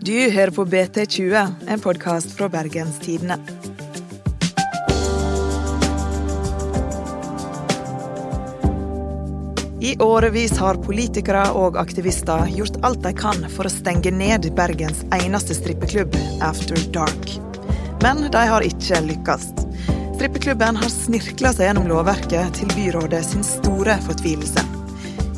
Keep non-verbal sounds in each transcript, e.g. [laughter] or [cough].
Du hører på BT20, en podkast fra Bergens Tidende. I årevis har politikere og aktivister gjort alt de kan for å stenge ned Bergens eneste strippeklubb, After Dark. Men de har ikke lykkes. Strippeklubben har snirkla seg gjennom lovverket til byrådet sin store fortvilelse.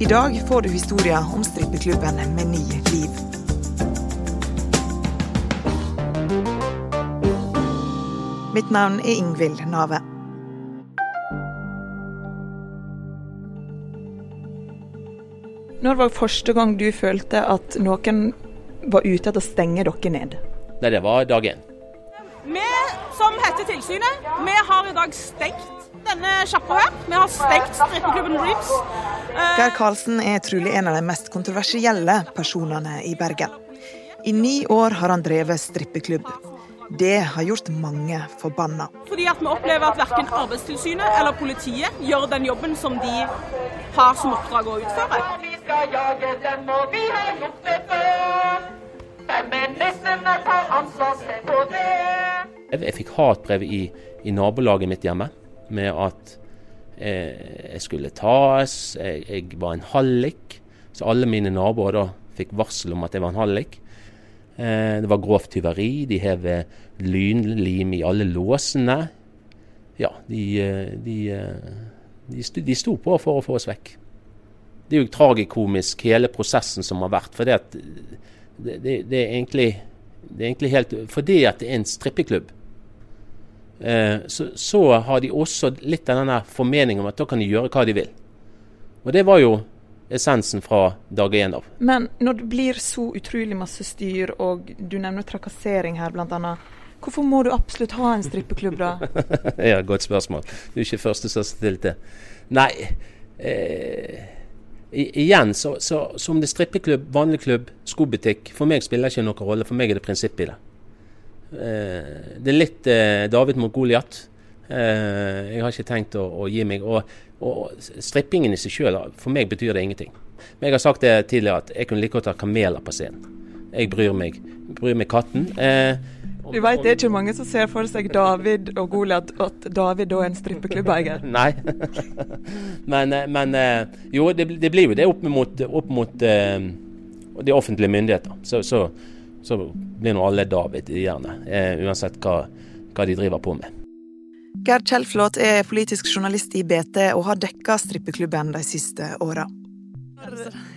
I dag får du historien om strippeklubben med ni liv. Mitt navn er Ingvild Nave. Når var første gang du følte at noen var ute etter å stenge dere ned? Nei, det var dag én. Vi som heter Tilsynet, vi har i dag stengt denne sjappa her. Vi har stengt strippeklubben Dreams. Eh, Geir Karlsen er trolig en av de mest kontroversielle personene i Bergen. I ni år har han drevet strippeklubb. Det har gjort mange forbanna. Fordi at vi opplever at verken Arbeidstilsynet eller politiet gjør den jobben som de har som oppdrag å utføre. Vi skal jage dem, og vi har gjort det før. Feministene tar ansvar, se på det. Jeg fikk hatbrev i, i, nabolaget mitt hjemme med at eh, jeg skulle tas, jeg, jeg var en hallik. Så alle mine naboer da fikk varsel om at jeg var en hallik. Eh, det var grovt tyveri. De hev lynlim i alle låsene. Ja, de, eh, de, eh, de, de sto på for å få oss vekk. Det er jo tragikomisk, hele prosessen som har vært. For det, det, det, er egentlig, det er egentlig helt Fordi at det er en strippeklubb, så, så, har de også litt av denne formeningen om at da kan de gjøre hva de vil. Og det var jo essensen fra dag én av. Men når det blir så utrolig masse styr, og du nevner trakassering her bl.a. Hvorfor må du absolutt ha en strippeklubb, da? [laughs] ja, Godt spørsmål. Du er ikke første som har stilt det. Nei, eh, igjen så, så, så, om det er strippeklubb, vanlig klubb, skobutikk For meg spiller det ikke noen rolle. For meg er det prinsippet i det. Eh, det er litt eh, David mot Goliat. Eh, jeg har ikke tenkt å, å gi meg. Og, og strippingen i seg sjøl, for meg betyr det ingenting. Men jeg har sagt det tidligere at jeg kunne like godt ha kameler på scenen. Jeg bryr meg, bryr meg katten. Eh, du vet, Det er ikke mange som ser for seg David og Goliat, at David da er en strippeklubbeier. [laughs] Nei. men, eh, men, eh, jo, det, det, blir jo det opp mot, opp mot uh, de offentlige myndigheter. Så, så, så blir nå alle David gjerne, uansett hva, hva de driver på med. Gerd Kjellflot er politisk journalist i BT og har dekka strippeklubben de siste åra.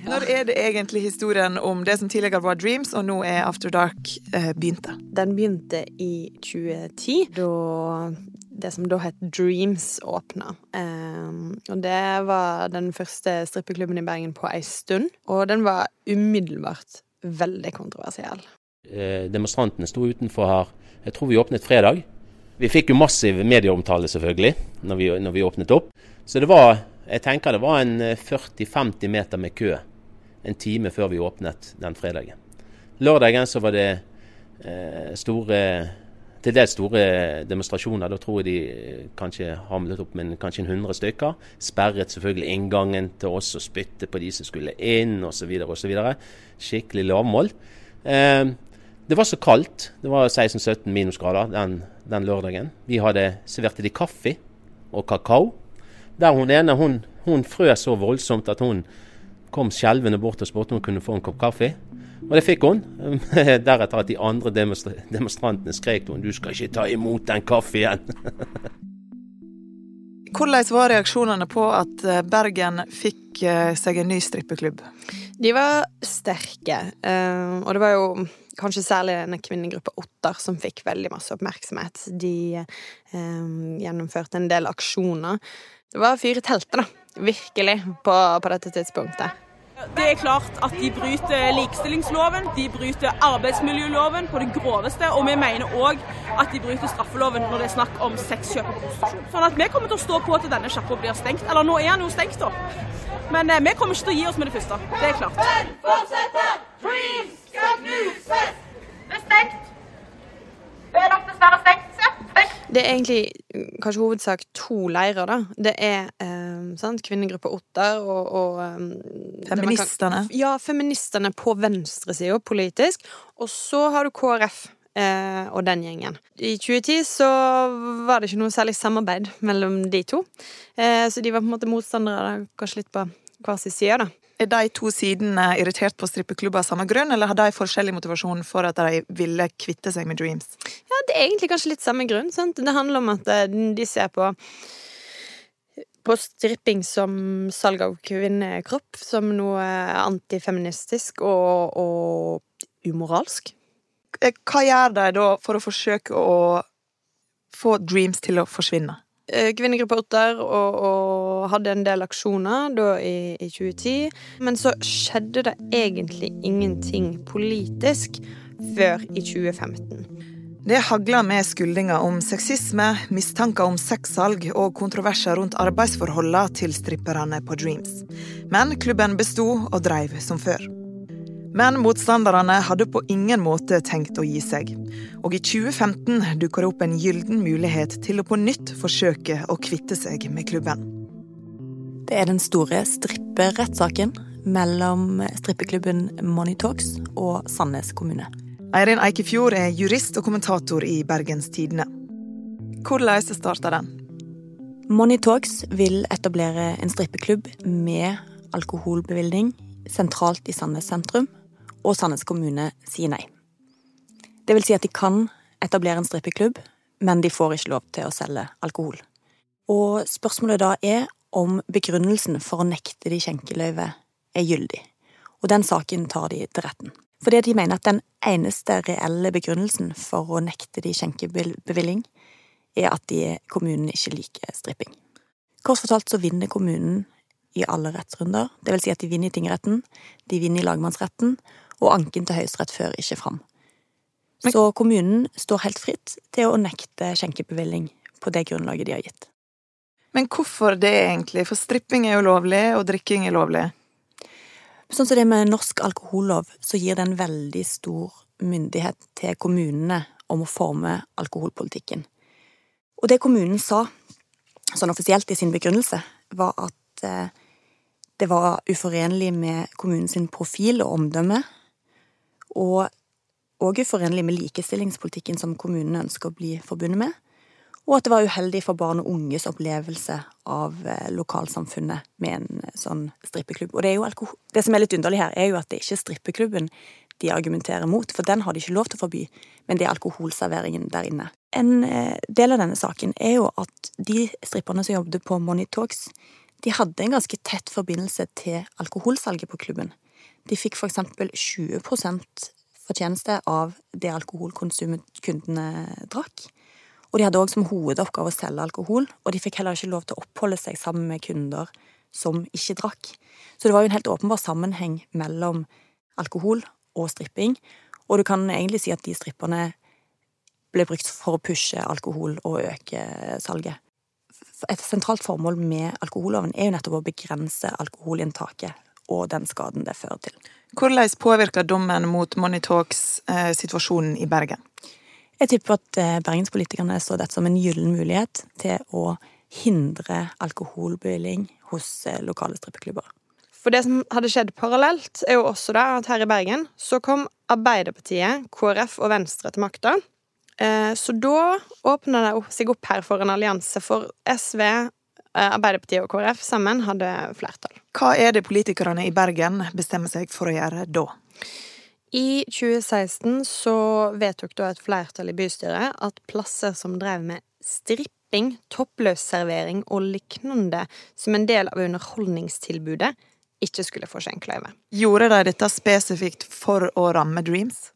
Når er det egentlig historien om det som tidligere var Dreams, og nå er After Dark, eh, begynte? Den begynte i 2010, da det som da het Dreams, åpna. Um, og det var den første strippeklubben i Bergen på ei stund. Og den var umiddelbart veldig kontroversiell. Eh, demonstrantene sto utenfor her, jeg tror vi åpnet fredag. Vi fikk jo massiv medieomtale, selvfølgelig, når vi, når vi, åpnet opp. Så det var jeg tenker det var en 40-50 eh, meter med kø en time før vi åpnet den fredagen. Lørdagen så var det eh, store til dels store demonstrasjoner. Da tror jeg de eh, kanskje hamlet opp med kanskje 100 stykker. Sperret selvfølgelig inngangen til oss og spyttet på de som skulle inn osv. osv. Skikkelig lavmål. Eh, det var så kaldt. Det var 16-17 minusgrader den, den, lørdagen. Vi hadde serverte de kaffe og kakao. Der hun ene hun, hun frøs så voldsomt at hun kom skjelvende bort og spurte om hun kunne få en kopp kaffe. Og det fikk hun. [laughs] Deretter at de andre demonstra demonstrantene skrek til hun, du skal ikke ta imot den kaffen. [laughs] Hvordan var reaksjonene på at eh, Bergen fikk eh, seg en ny strippeklubb? De var sterke, eh, og det var jo kanskje særlig denne kvinnegruppa Ottar som fikk veldig masse oppmerksomhet. De eh, gjennomførte en del aksjoner. Det var fyr i teltet, da. Virkelig, på, på dette tidspunktet. Det er klart at de bryter likestillingsloven, de bryter arbeidsmiljøloven på det groveste, og vi mener òg at de bryter straffeloven når det er snakk om sexkjøp og prostitusjon. Sånn at vi kommer til å stå på til denne sjappa blir stengt. Eller nå er den jo stengt, da. Men eh, vi kommer ikke til å gi oss med det første. Det er klart. Fortsette! Freeze! Skal knuses! Det er stengt. Det er nok dessverre stengt. Det er egentlig mm, kanskje hovedsak to leirer, da. Det er eh, sant, kvinnegruppa Otter og, og um, Feministene? Kan, ja, feministene på venstresida politisk. Og så har du KrF eh, og den gjengen. I 2010 så var det ikke noe særlig samarbeid mellom de to. Eh, så de var på en måte motstandere, kanskje litt på hver sin side, da. Er de to sidene irritert på strippeklubber av samme grunn, eller har de forskjellig motivasjon for at de ville kvitte seg med Dreams? Ja, det er egentlig kanskje litt samme grunn. Sant? Det handler om at eh, de ser på på stripping som salg av kvinnekropp, som noe antifeministisk og, og umoralsk. Eh, hva gjør de da for å forsøke å få Dreams til å forsvinne? Eh, og, og, hadde en del aksjoner da i, i 2010. Men så skjedde det egentlig ingenting politisk før i 2015. Det hagla med skyldninger om sexisme, mistanker om sexsalg og kontroverser rundt arbeidsforholdene til stripperne på Dreams. Men klubben besto og dreiv som før. Men motstanderne hadde på ingen måte tenkt å gi seg. Og i 2015 dukka det opp en gylden mulighet til å på nytt forsøke å kvitte seg med klubben. Det er den store stripperettssaken mellom strippeklubben Money Talks og Sandnes kommune. Eirin Eikefjord er jurist og kommentator i Bergens Tidende. Hvordan starta den? Money Talks vil etablere en strippeklubb med alkoholbevilgning sentralt i Sandnes sentrum og Sandnes kommune sier nei. Det vil si at de kan etablere en strippeklubb, men de får ikke lov til å selge alkohol. Og spørsmålet da er om begrunnelsen for å nekte de skjenkeløyve er gyldig. Og den saken tar de til retten. Fordi de mener at den eneste reelle begrunnelsen for å nekte de skjenkebevilling, er at de, kommunen ikke liker stripping. Kort fortalt så vinner kommunen i alle rettsrunder. Det vil si at de vinner i tingretten, de vinner i lagmannsretten, og anken til Høyesterett fører ikke fram. Så kommunen står helt fritt til å nekte skjenkebevilling på det grunnlaget de har gitt. Men hvorfor det, egentlig? For stripping er jo lovlig, og drikking er lovlig. Sånn som det med norsk alkohollov, så gir det en veldig stor myndighet til kommunene om å forme alkoholpolitikken. Og det kommunen sa, sånn offisielt i sin begrunnelse, var at eh, det var uforenlig med kommunens profil og omdømme, og òg uforenlig med likestillingspolitikken som kommunene ønsker å bli forbundet med, og at det var uheldig for barn og unges opplevelse av eh, lokalsamfunnet med en eh, sånn strippeklubb. Og det, det, som er litt underlig her, er jo at det ikke er strippeklubben de argumenterer mot, for den har de ikke lov til å forby, men det er alkoholserveringen der inne. En eh, del av denne saken er jo at de stripperne som jobbet på Money Talks, de hadde en ganske tett forbindelse til alkoholsalget på klubben. De fikk eksempel 20% fortjeneste av det alkoholkonsumet kundene drakk. Og de hadde òg som hovedoppgave å selge alkohol, og de fikk heller ikke lov til å oppholde seg sammen med kunder som ikke drakk. Så det var jo en helt åpenbar sammenheng mellom alkohol og stripping, og du kan egentlig si at de stripperne ble brukt for å pushe alkohol og øke salget et sentralt formål med alkoholloven er jo nettopp å begrense alkoholinntaket og den skaden det fører til. Hvordan påvirker dommen mot Money Talks eh, situasjonen i Bergen? Jeg tipper at eh, bergenspolitikerne så dette som en gyllen mulighet til å hindre alkoholbevilling hos eh, lokale strippeklubber. For det som hadde skjedd parallelt, er jo også da at her i Bergen så kom Arbeiderpartiet, KrF og Venstre til makta. Eh, så da åpna det seg opp her for en allianse, for SV, Arbeiderpartiet og KrF sammen hadde flertall. Hva er det politikerne i Bergen bestemmer seg for å gjøre da? I 2016 så vedtok da et flertall i bystyret at plasser som drev med stripping, toppløsservering og lignende som en del av underholdningstilbudet, ikke skulle få skjenkeløyve. Gjorde de dette spesifikt for å ramme Dreams?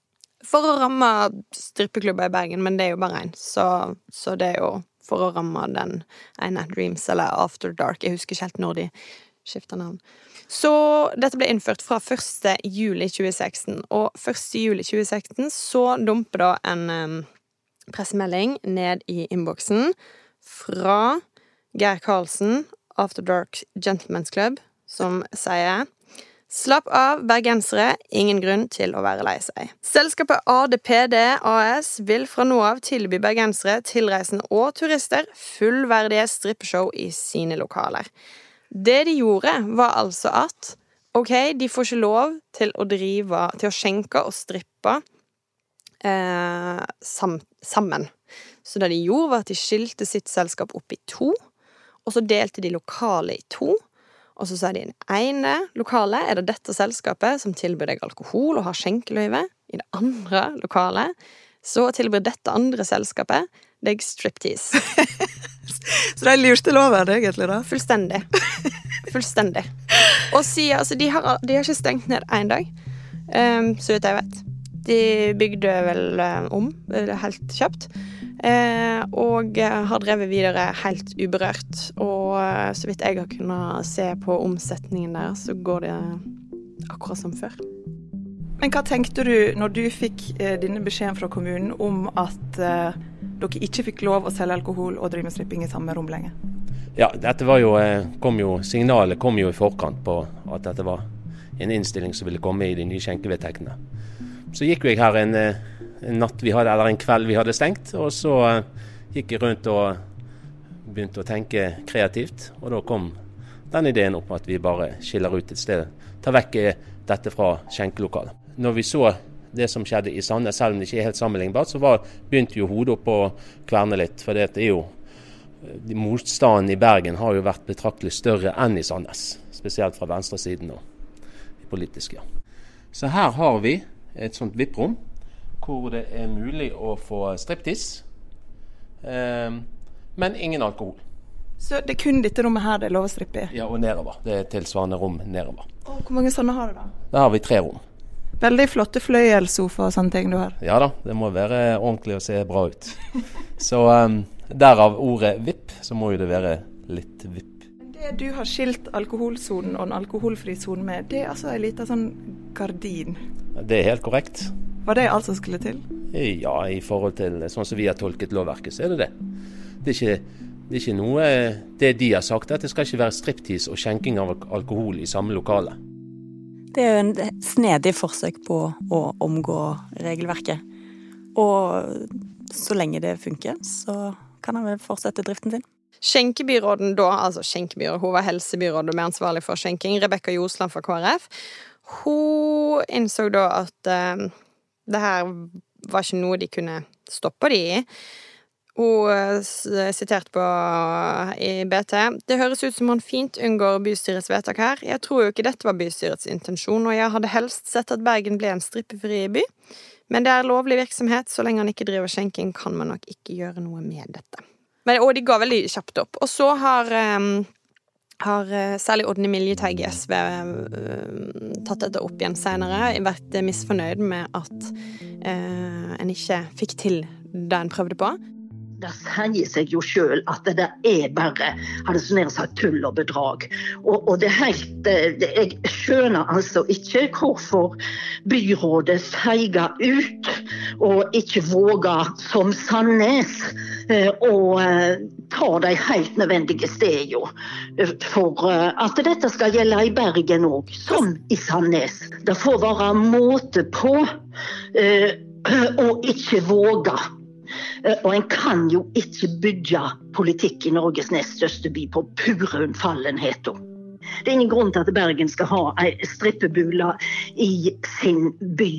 for å ramme strippeklubber i Bergen, men det er jo bare én. Så, så, det er jo for å ramme den ene Dreams eller After Dark. Jeg husker ikke helt når de skifta navn. Så dette ble innført fra 1. juli 2016, og 1. juli 2016 så dumper da en um, pressemelding ned i innboksen fra Geir Karlsen, After Dark Gentlemen's Club, som sier Slapp av, bergensere. Ingen grunn til å være lei seg. Selskapet ADPD AS vil fra nå av tilby bergensere, tilreisende og turister fullverdige strippeshow i sine lokaler. Det de gjorde, var altså at OK, de får ikke lov til å drive Til å skjenke og strippe eh, sam, sammen. Så det de gjorde, var at de skilte sitt selskap opp i to, og så delte de lokalet i to. Og så sa de i det ene lokalet er det dette selskapet som tilbyr deg alkohol og har skjenkeløyve. I det andre lokalet så tilbyr dette andre selskapet deg striptease. [laughs] så de lurte loven, egentlig, da? Fullstendig. Fullstendig. Og siden, altså, de har, de har ikke stengt ned én dag, um, så vidt jeg vet. De bygde vel uh, om helt kjapt. Uh, og har drevet videre helt uberørt. Og uh, så vidt jeg har kunnet se på omsetningen der, så går det akkurat som før. Men hva tenkte du når du fikk denne beskjeden fra kommunen om at dere ikke fikk lov å selge alkohol og drive med stripping i samme rom lenger? Ja, dette var jo, kom jo, Signalet kom jo i forkant på at dette var en innstilling som ville komme i de nye skjenkevedtektene. Så gikk jeg her en, eh, en, natt vi hadde, eller en kveld vi hadde stengt, og så uh, gikk jeg rundt og begynte å tenke kreativt. Og da kom den ideen opp at vi bare skiller ut et sted. Tar vekk eh, dette fra skjenkelokalet. Når vi så det som skjedde i Sandnes, selv om det ikke er helt sammenlignbart, så var, begynte jo hodet opp å kverne litt. For det er jo Motstanden i Bergen har jo vært betraktelig større enn i Sandnes. Spesielt fra venstresiden og politisk, ja. Så her har vi et sånt VIP-rom hvor det er mulig å få striptease, eh, men ingen alkohol. Så det er kun dette rommet her det er lov å strippe i? Ja, og nedover. Det er tilsvarende rom nedover. Og hvor mange sånne har du da? Da har vi tre rom. Veldig flotte fløyelssofa og sånne ting du har. Ja da, det må være ordentlig og se bra ut. [laughs] Så um, derav ordet VIP, så må jo det være litt VIP. Det du har skilt alkoholsonen og den alkoholfrie sonen med, det er altså ei lita sånn gardin? Det er helt korrekt. Var det alt som skulle til? Ja, i forhold til sånn som vi har tolket lovverket, så er det det. Det er ikke, det er ikke noe Det de har sagt, er at det skal ikke være striptease og skjenking av alkohol i samme lokale. Det er jo en snedig forsøk på å omgå regelverket. Og så lenge det funker, så kan han vel fortsette driften sin. Skjenkebyråden da, altså skjenkebyråden, hun var helsebyråd og mer ansvarlig for skjenking, Rebekka Josland fra KrF, hun innså da at uh, det her var ikke noe de kunne stoppe de i. Hun uh, siterte på uh, i BT Det høres ut som han fint unngår bystyrets vedtak her. Jeg tror jo ikke dette var bystyrets intensjon, og jeg hadde helst sett at Bergen ble en strippefri by. Men det er lovlig virksomhet. Så lenge han ikke driver skjenking, kan man nok ikke gjøre noe med dette. Men, og de ga veldig kjapt opp. Og så har, um, har uh, særlig Odny Miljeteig i SV uh, tatt dette opp igjen senere. Vært misfornøyd med at uh, en ikke fikk til det en prøvde på. Det sier seg jo sjøl at det er bare hadde så nær sagt tull og bedrag. Og, og det er helt det, Jeg skjønner altså ikke hvorfor byrådet feiger ut og ikke våger, som Sandnes, eh, å eh, ta de helt nødvendige stedene for eh, at dette skal gjelde i Bergen òg, som i Sandnes. Det får være måte på å ikke våge. Og en kan jo ikke bygge politikk i Norges nest største by på pure unnfallenhet. Det er ingen grunn til at Bergen skal ha ei strippebule i sin by.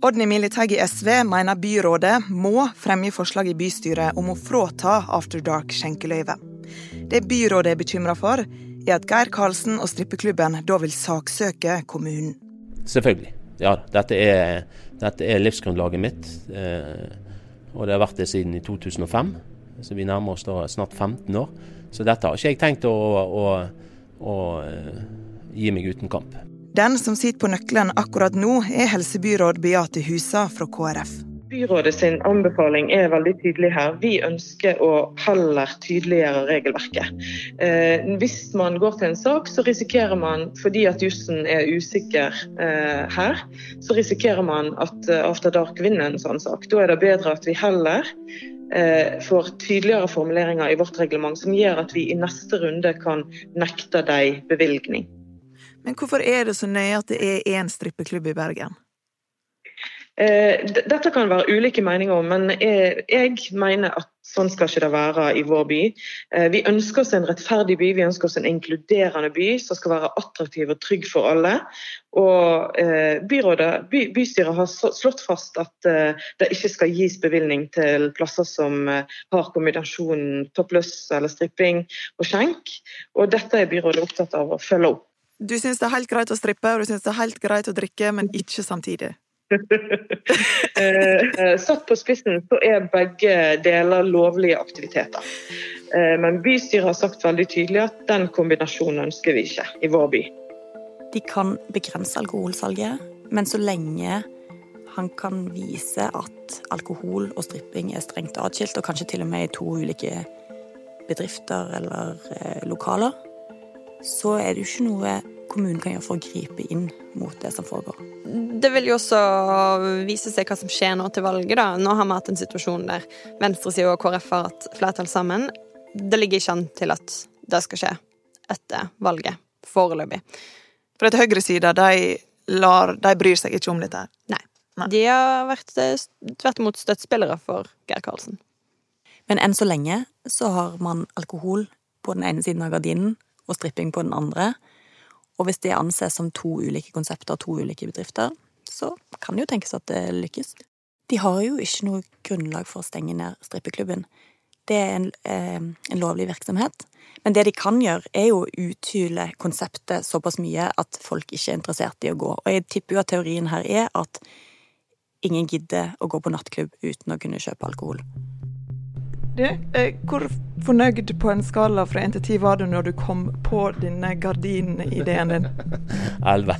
Odny Militag i SV mener byrådet må fremme forslag i bystyret om å frata After Dark skjenkeløyve. Det byrådet er bekymra for, er at Geir Karlsen og strippeklubben da vil saksøke kommunen. Selvfølgelig. Ja, dette er, dette er livsgrunnlaget mitt. Eh, og det har vært det siden i 2005. Så vi nærmer oss da snart 15 år. Så dette har ikke jeg tenkt å, å, å, å eh, gi meg uten kamp. Den som sitter på nøkkelen akkurat nå, er helsebyråd Beate Husa fra KrF. Byrådet sin anbefaling er veldig tydelig her. Vi ønsker å heller tydeliggjøre regelverket. Eh, hvis man går til en sak, så risikerer man, fordi at jussen er usikker eh, her, så risikerer man at eh, After Dark vinner en sånn sak. Da er det bedre at vi heller eh, får tydeligere formuleringer i vårt reglement som gjør at vi i neste runde kan nekte dem bevilgning. Men hvorfor er det så nøye at det er én strippeklubb i Bergen? Eh, dette kan være ulike meninger om, men jeg mener at sånn skal ikke det være i vår by. Eh, vi ønsker oss en rettferdig by, vi ønsker oss en inkluderende by som skal være attraktiv og trygg for alle. Og eh, byrådet, by, Bystyret har slått fast at det ikke skal gis bevilgning til plasser som har kombinasjonen toppløs eller stripping og skjenk. Og dette er byrådet opptatt av å følge opp. Du syns det er helt greit å strippe, og du synes det er helt greit å drikke, men ikke samtidig? Eh, eh, satt på spissen så er begge deler lovlige aktiviteter. Eh, men bystyret har sagt veldig tydelig at den kombinasjonen ønsker vi ikke i vår by. De kan begrense alkoholsalget, men så lenge han kan vise at alkohol og stripping er strengt atskilt, og kanskje til og med i to ulike bedrifter eller lokaler, så er det jo ikke noe kommunen kan gjøre for å gripe inn mot det som foregår. Det vil jo også vise seg hva som skjer nå til valget. da. Nå har vi hatt en situasjon der venstresida og KrF har hatt flertall sammen. Det ligger ikke an til at det skal skje etter valget, foreløpig. For at høyresida, de, de bryr seg ikke om dette? Nei. Nei. De har vært tvert imot støttespillere for Geir Karlsen. Men enn så lenge så har man alkohol på den ene siden av gardinen og stripping på den andre. Og hvis det anses som to ulike konsepter, to ulike bedrifter, så kan det jo tenkes at det lykkes. De har jo ikke noe grunnlag for å stenge ned strippeklubben. Det er en, eh, en lovlig virksomhet. Men det de kan gjøre, er jo å uthyle konseptet såpass mye at folk ikke er interessert i å gå. Og jeg tipper jo at teorien her er at ingen gidder å gå på nattklubb uten å kunne kjøpe alkohol. Du, eh, hvor fornøyd på en skala fra 1 til 10 var du når du kom på denne gardinideen din? [laughs] Elleve.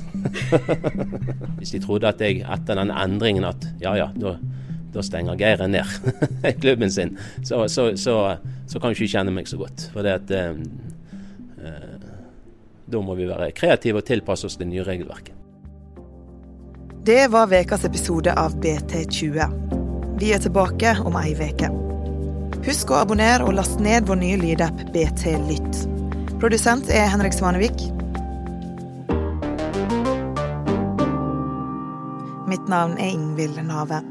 [laughs] Hvis de trodde at jeg etter den endringen at ja ja, da, da stenger Geir ned [laughs] klubben sin, så, så, så, så kan du ikke kjenne meg så godt. For det at eh, eh, da må vi være kreative og tilpasse oss det nye regelverket. Det var ukas episode av BT20. Vi er tilbake om ei uke. Husk å abonnere og last ned vår nye lydapp BT Lytt. Produsent er Henrik Svanevik. Mitt navn er Ingvild Nave.